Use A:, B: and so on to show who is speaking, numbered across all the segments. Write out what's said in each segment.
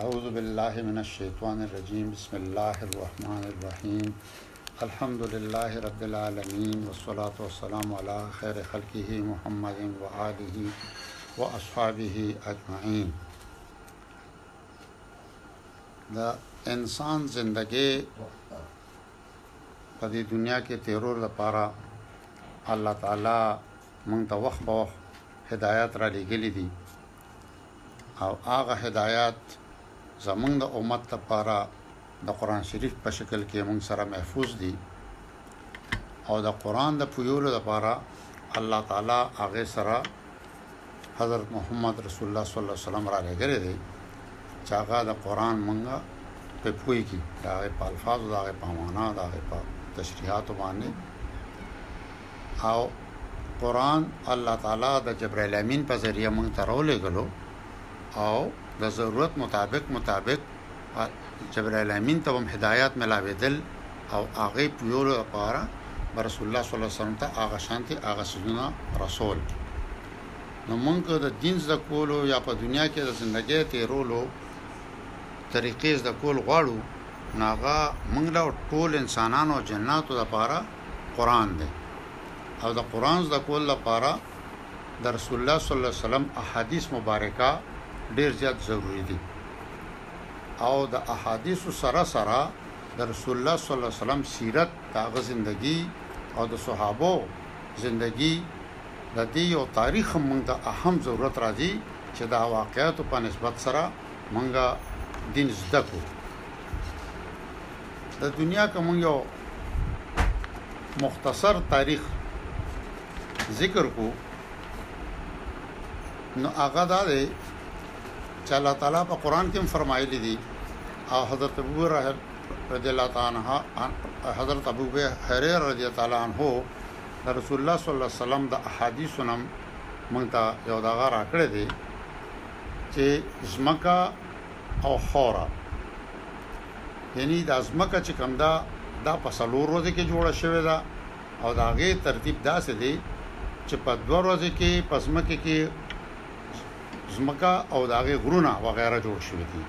A: اعوذ بالله من الشیطان الرجیم بسم الله الرحمن الرحیم الحمد لله رب العالمین والصلاة والسلام علی خیر خلقه محمد و آله و اصحابه اجمعین دا انسان زندگی په دې دنیا کې تیرور لپاره الله تعالی مونږ ته وخت به وخت هدایات را لیږلي دي او هغه هدایات زمونږ د امت لپاره د قران شریف په شکل کې مونږ سره محفوظ دي او د قران د پویولو لپاره الله تعالی هغه سره حضرت محمد رسول الله صلی الله علیه وسلم را لګره دی چې هغه د قران منګه په پوي کې دا په الفاظ دا په معنا دا په تشریحات باندې او قرآن الله تعالی د جبرائیل امین په ذریعه مونږ ته راولېږلو او د ضرورت مطابق مطابق جبرائیل امین ته هم هدایات ملاوېدل او هغه پویولو لپاره رسول الله صلی الله علیه وسلم ته هغه شانتي هغه سيزونه رسول نو مونږ د دین زده کولو یا په دنیا کې د زندګۍ تیرولو طریقې زده کول غواړو ناغه مونږ له ټول انسانانو جناتو لپاره قرآن دی او د قرآن زده کولو لپاره د رسول الله صلی الله علیه وسلم احادیث مبارکه ډیر زیات ضروری دي او د احادیث سره سره د رسول الله صلی الله علیه وسلم سیرت د هغه زندگی او د صحابو زندگی د دې یو تاریخ موږ ته اهم ضرورت راځي چې دا واقعیتو په نسبت سره موږ دین زده کو د دنیا کوم یو مختصر تاریخ ذکر کو نو هغه دا دی چې الله تعالی په قران کې فرمایلی دی او حضرت ابو هريره رضی الله تعالی عنہ حضرت ابو هريره رضی الله تعالی عنہ د رسول الله صلی الله علیه وسلم د احادیثو نم مونږ ته یو دغه راکړی دی چې زمکا او خورا یعنی دا ځمکه چې کوم ده دا په څلور ورځې کې جوړه شوې ده او د هغې ترتیب داسې دی چې په دوه ورځې کې په ځمکې کې ځمکه او د هغې غرونه وغیره جوړ شوي دي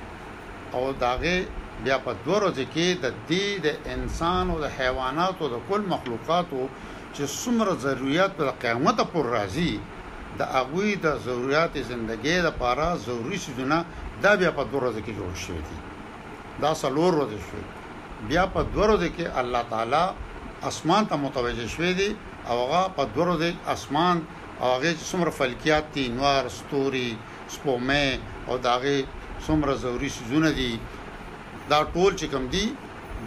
A: او د هغې بیا په دوه ورځې کې د دې د انسان او د حیواناتو د کل مخلوقاتو چې څومره ضرورت په قیامت پر راځي د هغوی د ضرورت زندګۍ لپاره ضروري سيزونه دا بیا په دوه ورځې کې جوړ شوي دي دا څلور ورځې شوې بیا په دوه ورځې کې الله تعالی اسمان ته متوجه شوې دي او هغه په دوه ورځې اسمان او هغه چې څومره فلکیات دي نور ستوري سپومه او داغه څومره ضروری سيزونه دي دا ټول چې کوم دي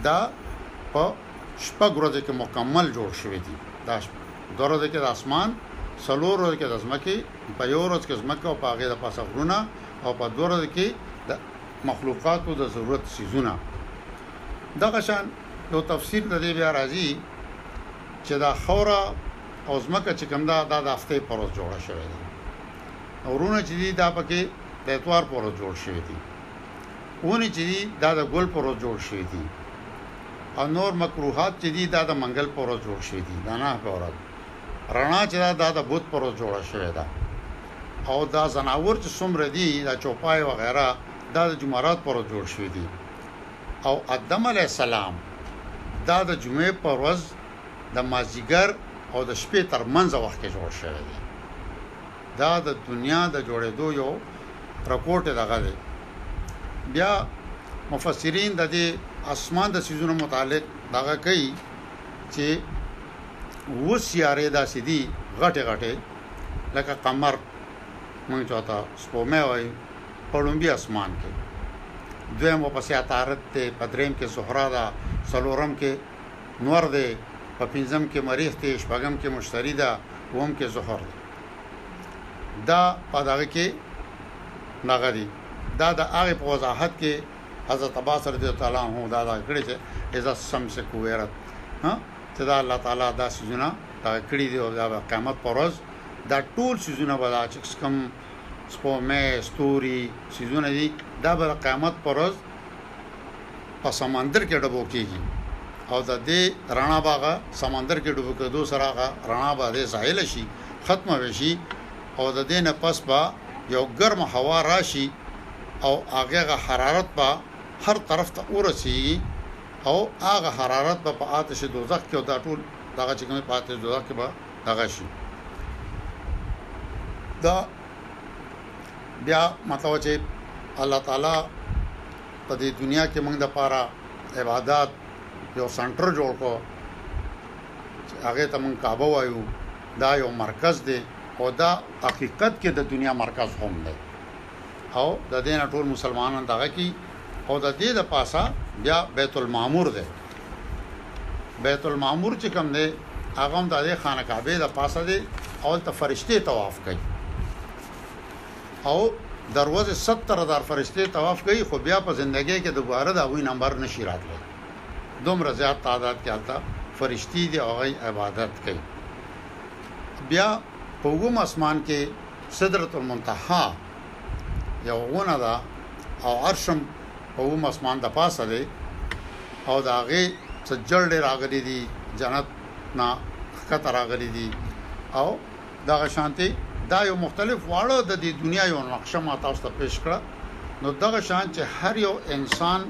A: دا په شپږ ورځې کې مکمل جوړ شوې دي دا دوه ورځې کې د اسمان څلور ورځې کې د ځمکې په یو ورځ کې ځمکه او په هغه د پاسه غرونه او په دوه ورځې کې د مخلوقاتو د ضرورت څیزونه دغه شان یو تفسیر د دې بیا راځي چې دا خوره او زمکه چې کوم دا د هفته پر ورځ جوړه شوې ده او رونه چې دي دا پکې د اتوار پر ورځ جوړ شوی دي ونی چې دي دا د ګل پر ورځ جوړ شوی دي او نور مکروهات چې دي دا د منګل پر ورځ جوړ شوی دي دا نه په ورځ رڼا چې دا د بوت پر ورځ جوړه شوی ده او دا ځناور چې څومره دي دا چوپای وغیره دا د جمعرات پر ورځ جوړ شوي دي او ادم علیه السلام دا د جمعې پر ورځ د مازیګر او د شپې تر منځ وخت کې جوړ شوی دی دا د دنیا د جوړېدو یو رپورټ دغه دی بیا مفسرین د دې اسمان د سيزونو متعلق دغه کوي چې و سیاره داسې دي غټه غټه لکه قمر موږ چاته سپومه وای په لومبي اسمان کې دویم ورپسې عطارد دی په دریم کې زهره ده څلورم کې نور دی په پنځم کې مریخ دی شپږم کې مشتری ده اوم کې زهر دی دا په دغه کې نغدي دا د هغه په وضاحت کې حضرت عباس رضی الله عنه دا دا کړی چې اذا الشمس کویرت ها ته دا الله تعالی دا سيزونه دغه کړي دي او دا به قیامت پر ورځ دا ټول سيزونه به دا چې کوم سپومه ستوري سيزونه دي دا به قیامت پر ورځ په سمندر کې ډبو کېږي او د دې رڼا باغ سمندر کې ډوب کېدو سره هغه رڼا به دې زایل شي ختمه وشي او د دې نه پس به یو ګرم هوا راشي او هغه حرارت به هر طرف ته ورسیږي او هغه حرارت به په آتش دوزخ کې او دا ټول دغه چې کوم په آتش دوزخ کې به دغه شي دا بیا مطلب چې الله تعالی په دې دنیا کې موږ د پاره عبادت یو سنټر جوړ کو چې هغه ته موږ کعبه وایو دا یو مرکز دی او دا حقیقت کې د دنیا مرکز هم دی او د دې نه ټول مسلمانان دغه کی او د دې د پاسه بیا بیت المعمور دی بیت المعمور چې کوم دی هغه هم د دې خانه کعبه د پاسه دی او ته فرشته طواف کوي او دروازه 70 هزار فرشته طواف کوي خو بیا په ژوندۍ کې دوباره دا وی نمبر نشي راتلی دومره زیات تعداد کې حالت فرشتي دي او غي عبادت کوي بیا په وګم اسمان کې سدرة المنتهی یوه ونه ده او عرش هم په اووم اسمان د پاسه دی او د هغې څه جلډې راغلي دي جنت نه ښکته راغلي دي او دغه شانتې دا یو مختلف واړه د دې دنیا یو نقشه ما تاسو ته پیش کړه نو دغه شان چې هر یو انسان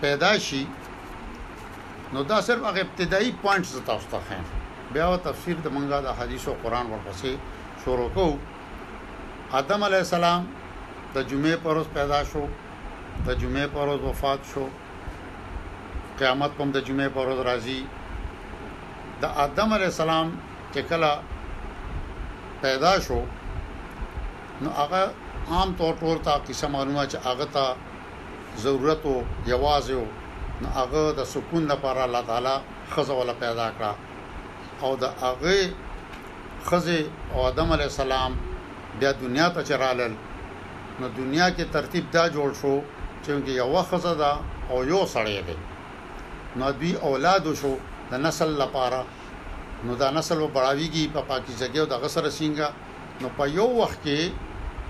A: پیدا شي نو دا صرف هغه ابتدايي پوائنټس زه تاسو ته ښيم بيا به تفسير د مونږ د حديث او قرآن ورپسې شروع کوو آدم عليه السلام د جمعې پر ورځ پیدا شو د جمعې پر ورځ وفات شو قیامت هم د جمعې پر ورځ راځي د آدم علی السلام چې کله پیدا شو نو هغه عام طور ټول ته قصه معلومه چې هغه ته ضرورت و یوازې و نو هغه د سکون لپاره الله تعالی خزه ولا پیدا کړه او د هغه خزه او آدم علی السلام بیا دنیا ته چرالل نو دنیا کې ترتیب دا جوړ شو چې یو خزه دا او یو سړی دی نو دوی اولاد شو د نسل لپاره نو دا نسل و بڑاویږي په پاکیزګي او د غسر سینګه نو په یو وخت کې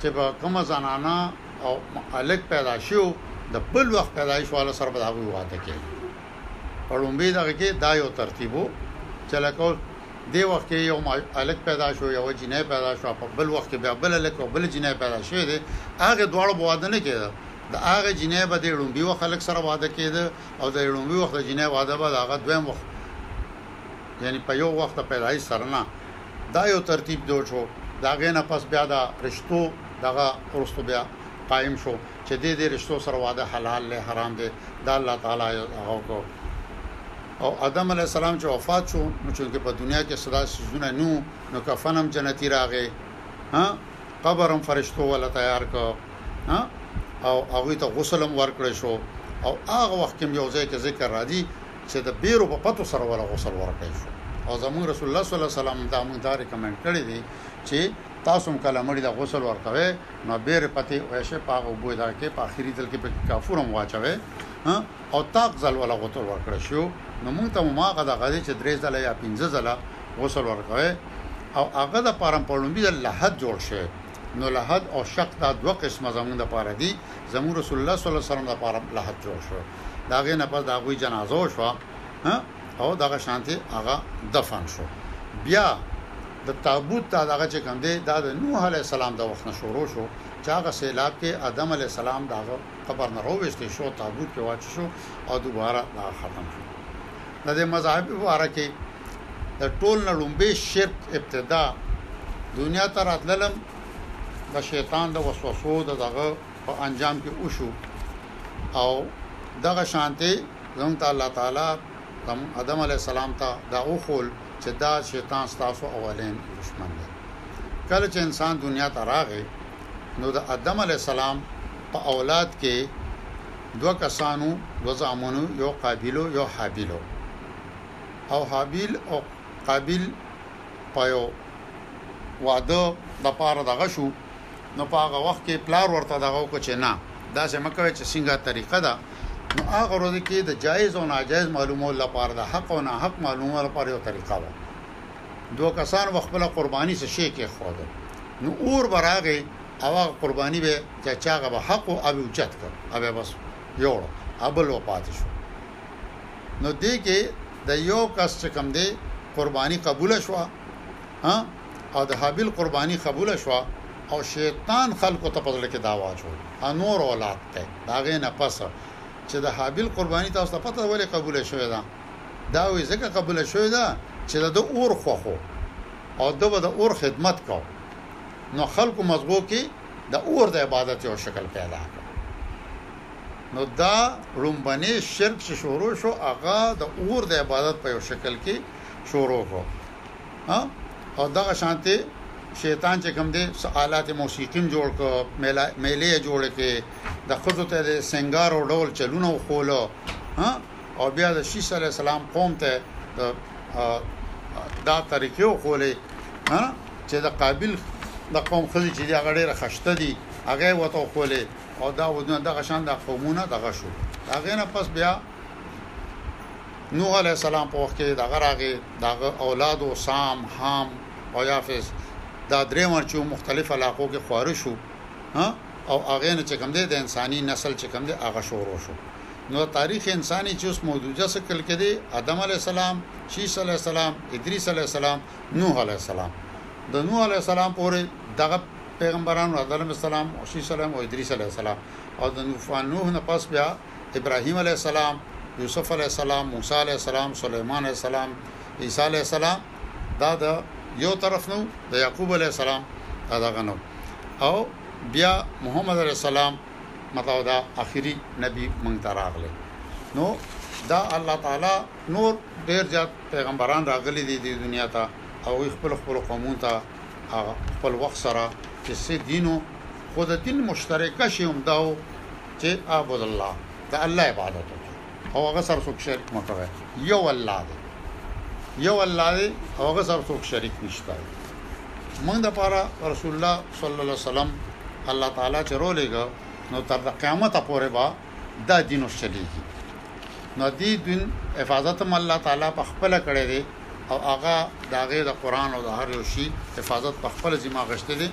A: چې په کومه زنانه او الګ پیدا شو د بل وخت پیدایش والو سره په دغه واده کې په لومبي دغه کې دا یو ترتیبو چې لکه دی وخت کې یو الګ پیدا شو یو جنې پیدا شو په بل وخت کې بیا بل الګ او بل جنې پیدا شوې دي هغه دواړو واده نه کېده د هغه جنې به د لومبي وخت الګ سره واده کېده او د لومبي وخت جنې واده به هغه دویم وخت یعنی په یو وخت پیدایش سره نه دا یو ترتیب جوړ شو د هغې نه پس بیا د رشتو دغه وروسته بیا قایم شو چې دې دې رشتو سره واده حلال دی حرام دی دا الله تعالی هغه کو او ادم علی السلام چې وفات شو نو چې په دنیا کې صدا سيزونه نو نو کفنم جنتی راغې ها قبرم فرشتو ولا تیار کو ها او هغه ته غسلم ورکړ شو او هغه وخت کې یو ځای کې ذکر راځي چې د بيرو په پتو سره ولا غسل ورکړی شو او زمونږ رسول الله صلی الله علیه وسلم دا مونږ دا ریکمنډ کړی دی چې تاسو هم کله مړی له غسل ورکوي نو بیر پته وشه په هغه بوی دا کې په اخیری دل کې په کافور هم واچوي او تاق ځل ولا غسل ورکړی شو نو مونږ ته ما غدا غدي چې درې ځله یا پنځه ځله غسل ورکوي او هغه د پرم پړومبي د لحد جوړ شي نو لحد او شق دا دوه قسمه زمونږ د پاره دي زمونږ رسول الله صلی الله علیه وسلم د پاره لحد جوړ شو دا غي نه پس دا غوي جنازه وشو او دغه شانتي هغه دفن شو بیا د تابوت دا دغه چې کوم دی دا د نوح علی السلام د وخت نشورو شو چې هغه سیلاب کې ادم علی السلام دا قبر نه رويستې شو تابوت کې واچ شو او دوباره دا ختم شو د دې مذهبي واره کې د ټول نه لومبه شرک ابتدا دنیا ته راتللم د شیطان د وسوسو د دغه په انجام کې وشو او دغه شانتي زموږ ته الله تعالی زموږ ادم علی السلام ته دا وخول چې دا شیطان ستاسو اولین دشمن دی کله چې انسان دنیا ته راغی نو د ادم علی السلام په اولاد کې دوه کسانو دوه زامنو یو قابیل یو حابیل او حابیل او قابیل پایو واده د پاره دغه شو نو په هغه وخت کې پلار ورته دغه وکړ چې نه دا سه مکوي چې څنګه طریقه ده نو هغه ورځ کې د جایز او ناجایز معلومولو لپاره د حق او ناحق معلومولو لپاره یو طریقه و دوه کسان خپل قرباني څه شي کې خو ده نو اور براغه او هغه قرباني به چې چاغه به حق او ابي اوچت کړ ابي بس یوړ ابل و پاتې شو نو دې کې د یو کس چې کم دی قرباني قبول شوه ها او د هابیل قرباني قبوله شوه او شیطان خلکو ته په زړه کې دا واچول، ها نور اولاد ته د هغې نه پس چې د هابیل قرباني تاسو ته پته ده ولې قبوله شوې ده؟ دا وایي ځکه قبوله شوې ده چې د ده اور خوښ و او ده به د اور خدمت کو نو خلکو مزغو کې د اور د عبادت یو شکل پیدا کړ نو دا لومبنې شرک چې شروع شو هغه د اور د عبادت په یو شکل کې شروع کړو ها او دغه شانته شیطان چې کوم دی س آلات موسیقي هم جوړ کو میلې جوړ کې د خزو ته د سنگار او ډول چلونه وخولو ها او بیا د شیس علی السلام قوم ته د دا طریقې وخولې ها چې د قابل د قوم خزي چې دی هغه ډیره خشته دي هغه وته وخولې او دا ودونه دغه شان د قومونه دغه شو هغه نه پس بیا نوح علیه السلام په وخت کې د هغه راغې د هغه اولادو سام حام او یافس دا درې ور چې مختلف علاقو کې خواره شو او هغه نه چې کوم دی د انساني نسل چې کوم دی هغه شروع شو نو تاریخ انساني چې اوس موجوده شکل کې دی آدم علی السلام شیس علی السلام ادریس علی السلام نوح علی السلام د نوح علی السلام پورې دغه پیغمبرانو آدم علی السلام او شیس علی او ادریس علی السلام او د نوح نه پس بیا ابراهیم علیه السلام، یوسف علیه السلام، موسی علیه السلام، سلیمان علیه السلام، عیسی علیه السلام دا د یو طرف نو د یعقوب علیه السلام دا دغه نو او بیا محمد علیه السلام مطلب دا اخیری نبی مونږ ته راغله نو دا الله تعالی نور ډیر زیات پیغمبران راغلي دي د دنیا ته او خپل خپل قومون ته خپل وخت سره چې سې دینو خود دین مشترکه شي هم داو چې اعبد الله د الله عبادت وکړي او هغه سره څوک شریک مه کوي یو الله دی یو الله دی او هغه سره څوک شریک نشته موږ د پاره رسول الله صلی الله علیه وسلم الله تعالی چې رولېګو نو تر قیامت پورې با دا دین وسلیږي نو دې دین حفاظت هم الله تعالی په خپل کړی دی او هغه د هغې د قرآن او د هر یو شي حفاظت په خپل ذمه اخیستی دی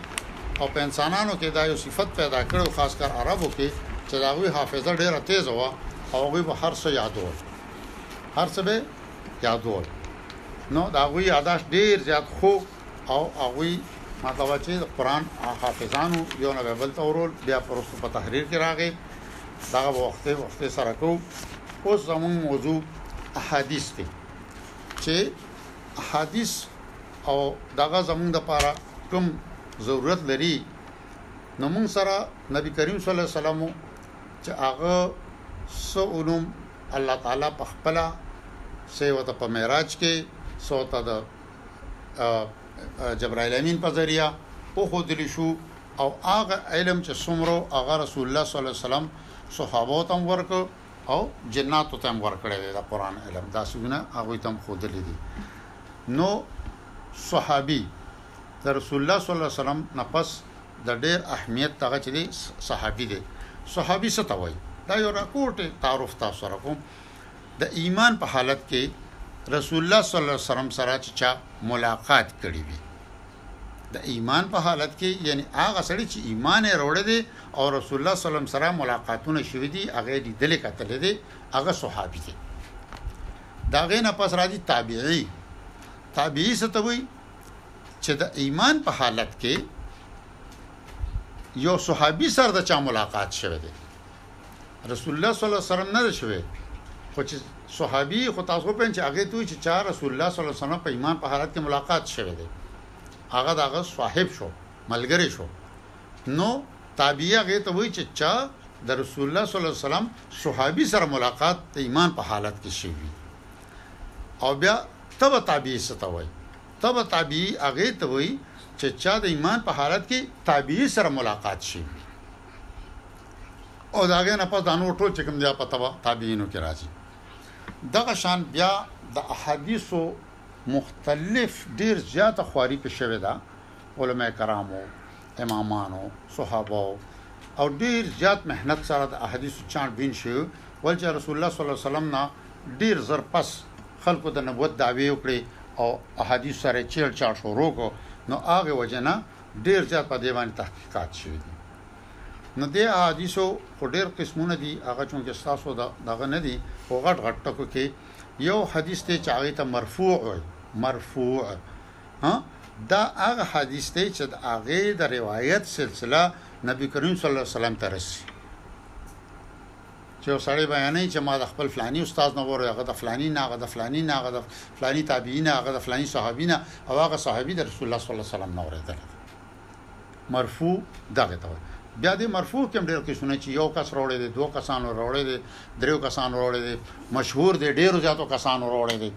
A: او په انسانانو کې دا یو صفت پیدا کړی او خاص کر عربو کې چې د هغوی حافظه ډېره تېزه وه او هغوی به هر څه یادول هر څه به یادول نو د هغوی یاداشت ډېر زیات خو او هغوی مطلب چې د قرآن حافظانو یو نه بل ته ورول بیا پرستو په تحریر کې راغی دغه وخت وخت سره کو اوس زموږ موضوع احادیث دی چې احادیث او دغه زمونږ د پاره کوم ضرورت لري نو مونږ سره نبی کریم صلی الله علیه وسلم چې هغه سو علوم الله تعالی په خپل سیو ته په معراج کې سوته د جبرائیل امین په ذریعہ او خو دلی شو او هغه علم چې سمرو هغه رسول الله صلی الله علیه وسلم صحابه تم ورک او جناتو ته هم ورکړی دی د قران علم دا سونه هغه ته هم خودلې دي نو صحابي د رسول الله صلی الله علیه وسلم نه پس د ډېر اهمیت هغه چې دی صحابي دی صحابي څه ته وایي دا یو راکوټه تعارف تاسو سره کوم د ایمان په حالت کې رسول الله صلی الله علیه وسلم سره چې چا ملاقات کړی وي د ایمان په حالت کې یعنی هغه سړی چې ایمان یې راوړی دی او رسول الله صلی الله علیه وسلم سره ملاقاتونه شوي دي هغه لیدلې کتلې دي هغه صحابي دی دا غینه پس راځي تابعی تابعی ستوي چې د ایمان په حالت کې یو صحابي سره د چا ملاقات شوه دی رسول الله صلی الله علیه وسلم نه شوی خو چې صحابي خو تاسو په چې هغه ته چې چا رسول الله صلی الله علیه وسلم په ایمان په حالت کې ملاقات شوه دی هغه دغه صاحب شو ملګری شو نو تابعی هغه ته وی چې چا د رسول الله صلی الله علیه وسلم صحابي سره ملاقات د ایمان په حالت کې شوی او بیا تب تابعی ستوي تب تابعی هغه ته وی چې چا د ایمان په حالت کې تابعی سره ملاقات شوی او دا غي نه پس دا نور ټول چې کوم دی په تبع تابعینو کې راځي دغه شان بیا د احادیثو مختلف ډیر زیاته خواري په شوه ده علما کرامو امامانو صحابه او ډیر زیات مهنت سره د احادیثو چاڼ بین شو ول چې رسول الله صلی الله علیه وسلم نه ډیر زر پس خلکو د نبوت دعوی وکړي او احادیث سره چیړ چاړ شروع کو نو هغه وجنه ډېر زیات په دې باندې تحقیقات شوي دي نو دې احادیثو خو ډېر قسمونه دي هغه چونکې ستاسو د دغه نه دي خو غټ غټ ټکو کې یو حدیث دی چې هغې ته مرفوع وایي مرفوع ها دا هغه حدیث دی چې د هغې د روایت سلسله نبی کریم صلی الله علیه وسلم ته رسي چې یو سړی بیانوي چې ما د خپل فلاني استاد نه وروي هغه د فلاني نه هغه د فلاني نه هغه د فلاني تابعی نه هغه د فلاني صحابي نه او هغه صحابي د رسول الله صلی الله علیه وسلم نه اوریدل مرفوع دغه ته وایي بیا د مرفوع کې ډېر قسمونه چې یو کس راوړی دی دوه کسانو راوړی دی دریو کسانو راوړی دی مشهور دی ډېرو زیاتو کسانو راوړی دی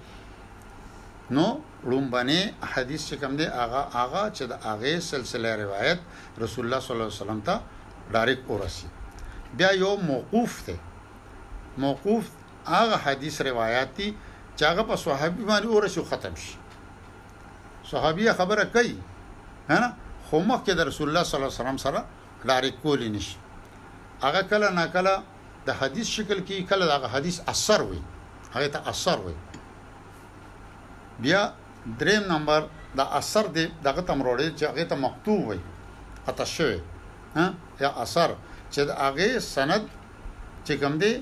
A: نو ړومبنی حدیث چه کوم دی هغه هغه چه د هغه سلسله روایت رسول الله صلی الله علیه وسلم ته ډاریک اورسی بیا یو موقوف دی موقوف هغه حدیث روایات دی چه هغه په صحابی باندې اورسی او ختم شي صحابیه خبره کوي هنه خو مخکې د رسول الله صلی الله علیه وسلم سره ډاریک کولی نشي هغه کله نا کله د حدیث شکل کې کله د حدیث اثر وي هغه ته اثر وي بیا دریم نمبر د اثر دی دغه تم روړې چې هغه ته مکتوب وي اته شوی ها یا اثر چې د هغه سند چې کوم دی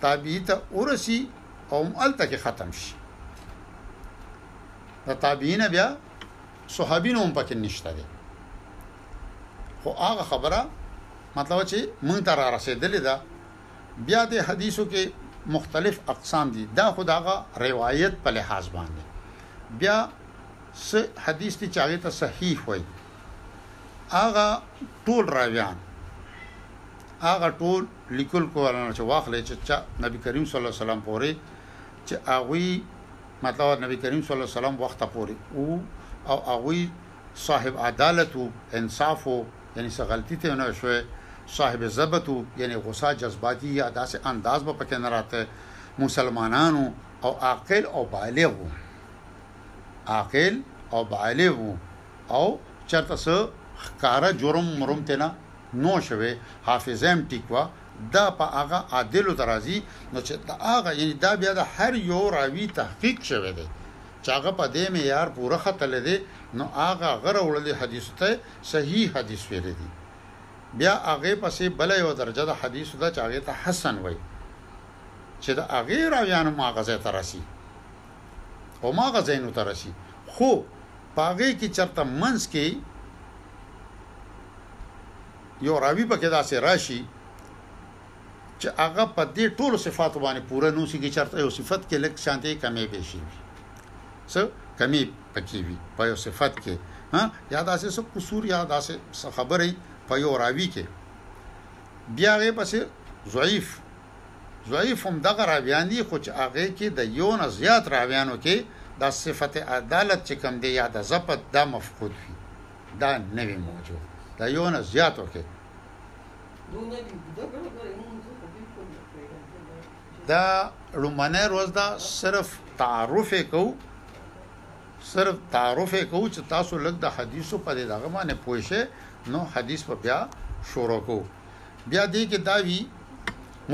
A: تابعی ته ورسی او ملته کې ختم شي د تابعین بیا صحابین هم پکې نشته دي خو هغه خبره مطلب چې مونږ ته را رسیدلې ده بیا دې حدیثو کې مختلف اقسام دي دا خو د هغه روایت په لحاظ باندې بیا څه حدیث دي چې هغه ته صحیح وایي هغه ټول راویان هغه ټول لیکل کولنه چې واخلې چې چا نبی کریم صلی الله علیه وسلم پورې چې هغه مطلب نبی کریم صلی الله علیه وسلم وخت پورې او هغه صاحب عدالت وو، انصاف وو، یعنی څه غلطی ترې نه شوه، صاحب ضبط وو، یعنی غصه، جذباتی یا داسې انداز به پکې نه راته، مسلمانان وو او عاقل او بالغ وو، عاقل او بالغ وو او چرته څه ښکاره جرم مرم ترې نه نو شوه، حافظه هم ټیک وه، دا په هغه عادلو ته راځی نو چې د هغه یعنی دا بیا د هر یو راوی تحقیق شوی دی. چې هغه په دې معیار پوره ختلی دی نو هغه هغه راوړلي حدیثو ته صحیح حدیث ویلی دی بیا هغه پسې بله یوه درجه د حدیثو ده چې هغه ته حسن وایي چې د هغه راویان هم هغه ځای ته رسي او ما هغه ځایونو ته رسي خو په هغې کې چرته منځ کې یو راوي پکې داسې راشي چې هغه په دې ټولو صفاتو باندې پوره نو سي کې چرته یو صفت کې لک شانتي کمې به شي وي څه کمې پکې وي په یو صفت کې ها یا داسې څه قصور یا داسې څه خبرې په یو راوي کې بیا هغه پسې ضعیف ضعیف هم دغه راویان دي خو چې هغه کې د یو نه زیات راویانو کې د صفت عدالت چې کم دی یا د ضبط دا مفقود وي دا نوی موجود د یو نه زیاتو کې دا لومنه روز دا صرف تعارف کو صرف تعارف کو چې تاسو لږ د حدیثو په دغه باندې پوه شئ نو حدیث په بیا شروع کو بیا دې کې دا وی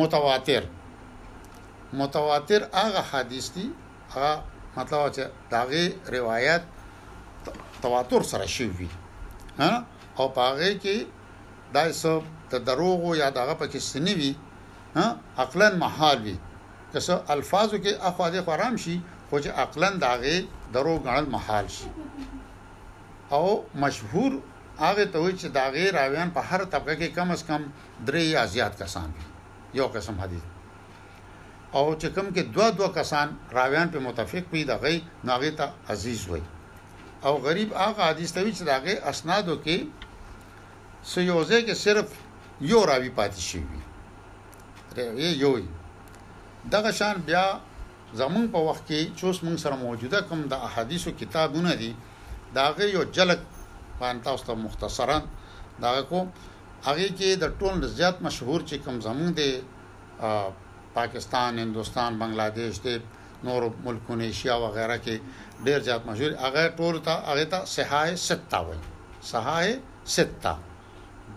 A: متواتر متواتر هغه حدیث دي هغه مطلب چې داغه روایت تواتر سره شوی ها او په هغه کې دای څه د دروغو یا دغه په کې سنی وي ها عقلا محال وي که څه الفاظو کې اخوا دې خرام شي خو چې عقلا داغه درو غنل محال شي او مشهور هغه ته وي چې دا غیر راویان په هر طبقه کې کم از کم درې یا زیات کسان وي یو قسم حدیث او چې کم کې دوا دوا کسان راویان په متفق وي د غي ناغه ته عزیز وي او غریب هغه حدیث ته وی چې داغه اسنادو کې سيوزه کې صرف یو راوی پاتې شي وي یو دغه شان بیا زمون په وخت کې چې اوس مونږ سره موجوده کوم د احادیثو کتابونه دي داغه یو جلک باندې تاسو ته مختصرا دا کو هغه کې د ټول زیات مشهور چې کوم زمون دی پاکستان هندوستان بنگلاديش دې نور ملکونه ایشیا و غیره کې ډیر زیات مشهور هغه ټول ته هغه ته صحاح سته وای صحاح سته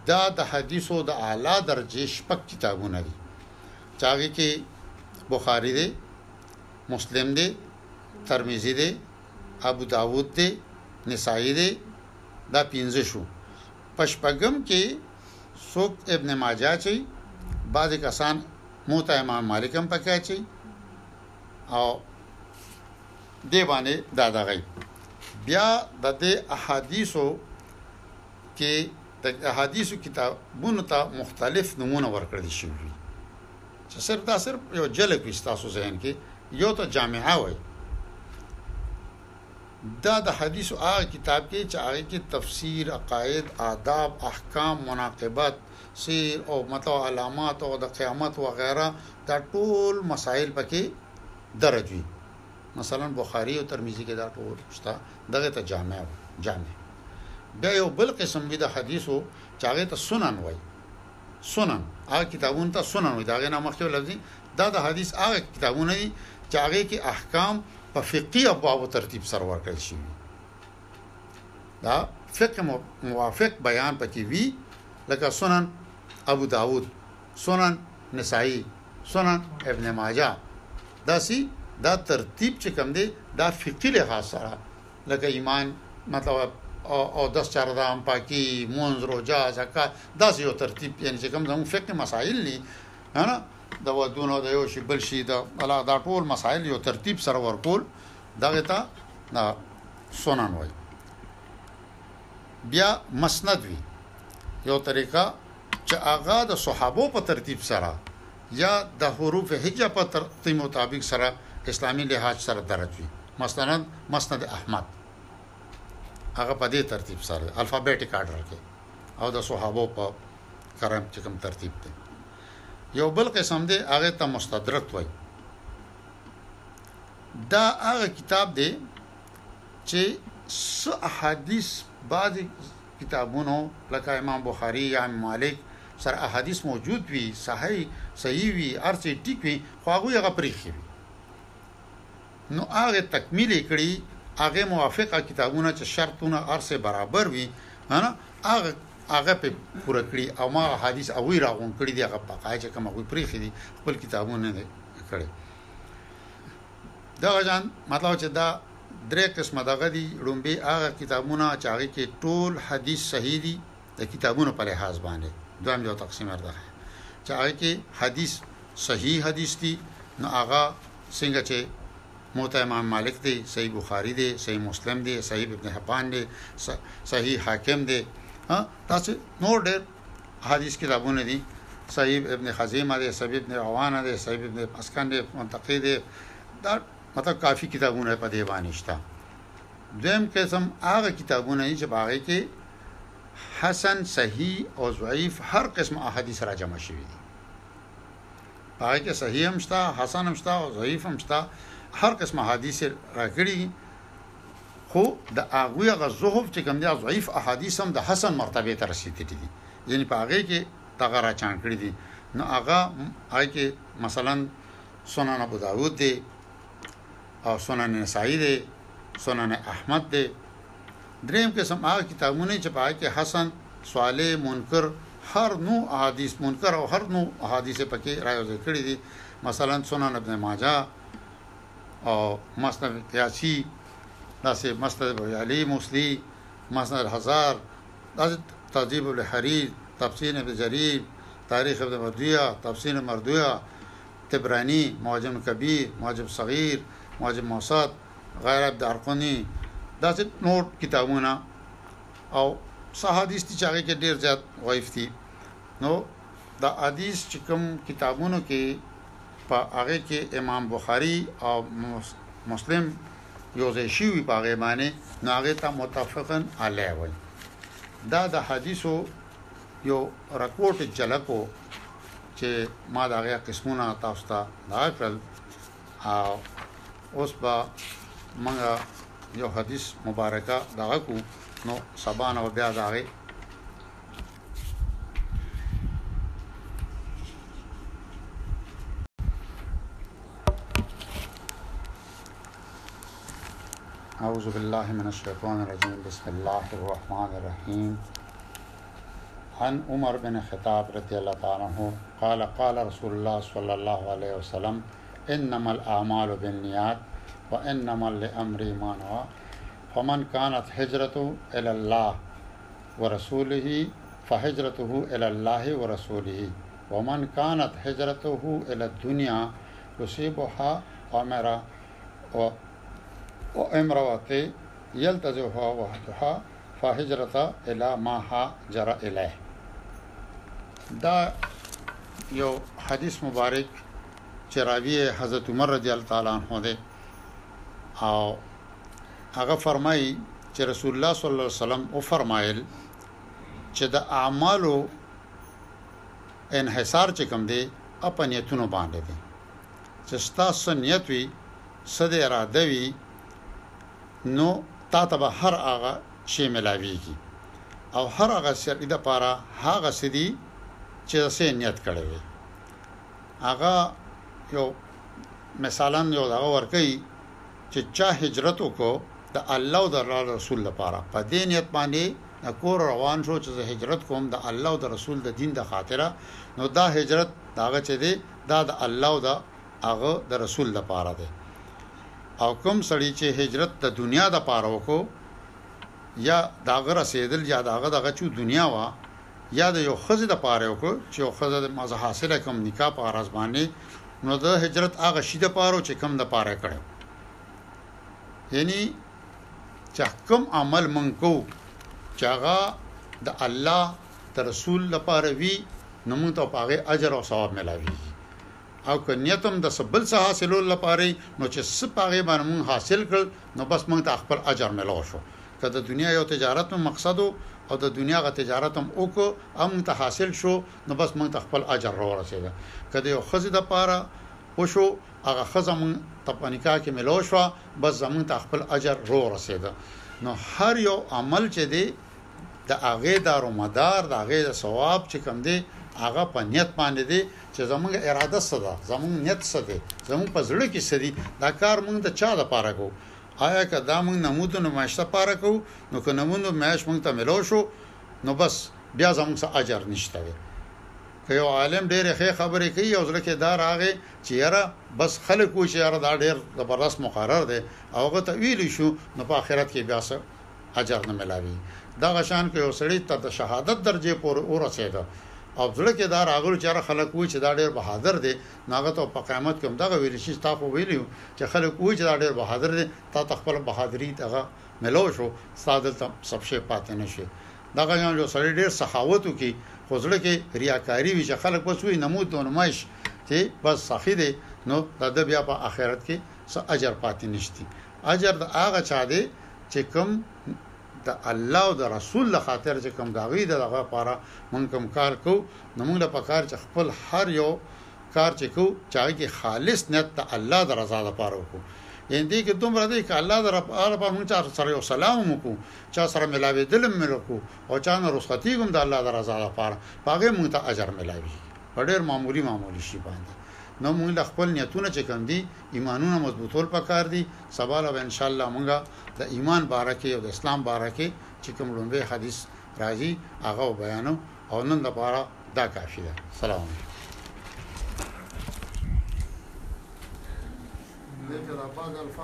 A: دا د حدیثو د اعلی درجه شپږ کتابونه دي چاغي کې بخاری دی مسلم دی ترمذی دی ابو داوود دی نسائی دی دا پنځه شو پشپغم کې څوک ابن ماجه چي بعضی کسان موتا امام مالک هم پکې چي او دی باندې دا دغه بیا د دې احادیثو کې د احادیثو کتابونو ته مختلف نمونه ورکړل شي چې صرف دا صرف یو جلک وي تاسو ذهن کې یو ته جامعه وایي دا د حدیثو هغه کتاب کې چې هغه کې تفسیر، عقاید، آداب، احکام، مناقبت، سیر او متو علامات او د قیامت وغیره دا ټول مسائل پکې درج وي مثلا بخاری او ترمذی کې دا ټول شته دغه ته جامع جامع بیا یو بل قسم وي د حدیثو چې هغه ته سنن وایي سنن هغه کتابونه ته سنن وایي دا غي نه مخکې لفظي دا د حدیث هغه کتابونه دي چې هغه کې احکام په فقهي ابوابو ترتیب سره ورکړل شوي دا فقه موافق بیان پکې وی لکه سنن ابو داود سنن نسائی سنن ابن ماجه دا سی دا ترتیب چې کوم دی دا فقهي لحاظ سره لکه ایمان مطلب او او د چر د ام پاکي مونږ روزه زکات دا یو ترتیب یعنی چې کوم زموږ فقهي مسائل دي هنه د ودونو د یو شي بل شي د الله دا ټول مسائل یو ترتیب سره ورکول دغه ته دا سنن وای بیا مسند وی یو طریقه چې هغه د صحابه په ترتیب سره یا د حروف هجا په ترتیب مطابق سره اسلامی لحاظ سره درج وي مثلا مسند احمد هغه په دې ترتیب سره الفابیټیک آرډر کې او د صحابه په کرم چې کوم ترتیب دی یو بل قسم دی هغه ته مستدرک وای دا هغه کتاب دی چې س احادیث بعض کتابونو لکه امام بخاری یا امام مالک سر احادیث موجود وي صحیح صحیح وي ارڅ ټیک وي خو هغه هغه پریخي وي نو هغه تکمیل یې کړي هغه موافقه کتابونه چې شرطونه ارسه برابر وي نه هغه هغه په پوره کړی او ما حدیث او وی راغون کړی دی هغه پکای چې کوم غوی پریخي دي خپل کتابونه نه کړی دا ځان مطلب چې دا درې قسمه دغه دي لومبي هغه کتابونه چې هغه کې ټول حدیث صحیح دي د کتابونو په لحاظ باندې دویم یو تقسیم ورته ښه چې هغه کې حدیث صحیح حدیث دي نو هغه څنګه چې موتا امام مالک دی صحیح بخاری دی صحیح مسلم دی صحیح ابن حبان دی صحیح حاکم دی ها تاسو نور ډېر حدیث کتابونه دي صحیح ابن خزیمه دی صحیح ابن روانه دی صحیح ابن اسکن دی منتقی دی دا مطلب کافی کتابونه په دی باندې شته دویم قسم هغه کتابونه چې باغې کې حسن صحیح او ضعیف هر قسم احادیث را جمع شوی دي پای کې صحیح هم شته حسن هم شته او ضعیف هم شته هر قسم احادیث را کړی خو د هغه غ زهف چې کوم دي ضعیف احادیث هم د حسن مرتبه ته رسیدلي دي یعنی په هغه کې دغه را چان کړی دي نو هغه آی کې مثلا سنن ابو داود دی او سنن نسائی دی سنن احمد دی دریم قسم هغه کتابونه چې په هغه کې حسن، صالح، منکر هر نو احادیث منکر او هر نو احادیث پکې راځي کړی دي مثلا سنن ابن ماجه او مسند قیاسی داسې مسند بیالی موسلی مسند هزار داسې تهذیب الحریر تفسیر ابن جریر تاریخ ابن مردویه تفسیر مردویه تبرانی معجم کبیر معجم صغیر معجم موسط غیرت دارقنی داسې نور کتابونه او څه حدیث دي چې هغه کې ډیر زیات ضعیف دي نو د حدیث چې کوم کتابونو کې په هغه کې امام بخاری او مسلم یو ځای شي په هغه باندې نو هغه ته متفقن علی وای دا د حدیثو یو رکورټ جلکو چې ما دا غیا قسمونه تاسو ته دا کړل او اوس به موږ یو حدیث مبارکه دغه کو نو سبا نه بیا دغه أعوذ بالله من الشيطان الرجيم بسم الله الرحمن الرحيم عن عمر بن خطاب رضی الله تعالی عنہ قال قال رسول الله صلی الله علیه وسلم انما الاعمال بالنیات وانما لامر ما نوا فمن كانت هجرته الى الله ورسوله فهجرته الى الله ورسوله ومن كانت هجرته الى الدنيا يصيبها امرا وامرأة يلتزمها وحدها فهجرت الی ما ها جر الیه دا یو حدیث مبارک چې راوی حضرت عمر رضی الله تعالی عنہ دی او هغه فرمایي چې رسول الله صلی الله علیه وسلم او فرمایل چې د اعمالو انحصار چې کوم دی په نیتونو باندې دی چې ستاسو نیت وي سده اراده وي نو تا ته به هر هغه شی ملاویږي او هر هغه سړي د پاره هغه څه دي چې د څه نیت کړی وي هغه یو مثالا یو دغه ورکوي چې چا هجرت وکړو د الله او د رسول لپاره په دې نیت باندې د کور روان شو چې زه هجرت کوم د الله او د رسول د دین د خاطره نو دا هجرت داغه چې دی دا د الله او د هغه د رسول لپاره دی او کوم سړی چې هجرت د دنیا د پاره وکړو یا داغه رسیدل یا داغه دغه چو دنیا وا یا د یو خزه د پاره وکړو چې یو خزه د مزه حاصله کوم نکاح په غرض باندې نو د هجرت هغه شی د پاره چې کم د پاره کړو یعنی چې کوم عمل مونږ کو چې هغه د الله د رسول لپاره وی نو مونږ ته پاغه اجر او ثواب ملاوي او که نیت هم د څه بل څه حاصلولو لپاره وي، نو چې څه په هغې باندې مونږ حاصل کړل، نو بس مونږ ته خپل اجر ملاو شو. که د دنیا یو تجارت مو مقصد و او د دنیا هغه تجارت هم وکړو او مونږ ته حاصل شو، نو بس مونږ ته خپل اجر راورسېده. که د یو ښځې لپاره وشو، هغه ښځه مونږ ته په نکاح کې ملاو شوه، بس زمونږ ته خپل اجر راورسېده. نو هر یو عمل چې دی، د هغې دارومدار، د هغې ثواب چې کوم دی، هغه په نیت باندې دی. چې زموږ اراده څه ده، زموږ نیت څه دی، زموږ په زړه کې څه دي، دا کار موږ د چا لپاره کوو، آیا که دا موږ نمود نمایش لپاره کوو، نو که نمود نمایش موږ ته ملو شو، نو بس بیا زموږ څه اجر نشته دی. که یو عالم ډېرې ښې خبرې کوي او زړه کې دا راغی چې یاره بس خلک وایي چې یاره دا ډېر زبردست مقرر دی او هغه ته ویلي شو، نو په اخرت کې بیا څه اجر نه ملاویږي دغه شان که یو سړي تر د شهادت درجې پورې ورسیده او زړه کې دا راغلو چې یاره خلک وایي چې دا ډیر بهادر دی نو هغه ته په قیامت کې هم دغه ویل شي چې تا خو ویلي وو چې خلک وایي چې دا ډیر بهادر دی تا ته خپله بهادري دغه ملو شو ستا دلته څه شی پاتې نه شي دغه شان یو سړی ډیر سخاوت وکړي خو زړه کې ریاکاري وي چې خلک بس وایي نمود او نمایش چې بس سخي دی نو د ده بیا په آخرت کې څه اجر پاتې نشتی اجر د هغه چا دی چې کوم د الله او د رسول له خاطر چې کوم د هغوی د دغه لپاره مونږ کوم کار کوو نو مونږ له پکار چې خپل هر یو کار چې کوو چې هغه کې خالص نیت د الله د رضا لپاره وکړو یعنی دې کې دومره دی چې الله د رب اړه په مونږ سره یو سلام وکړو چا سره ملاوي دلم ملکو او چا نه رخصتي کوم د الله د رضا لپاره پاګه مونږ ته اجر ملاوي په ډېر معمولی معمولی شي باندې نو مونږ خپل نیتونه چې کوم دي ایمانونه مضبوطول پکار دي سبا له به ان شاء الله مونږه د ایمان باره کې او د اسلام باره کې چې کوم لومبه حدیث راځي هغه بیانو او نن د پاره دا کافی ده سلام علیکم دې ته د پاک الفاظ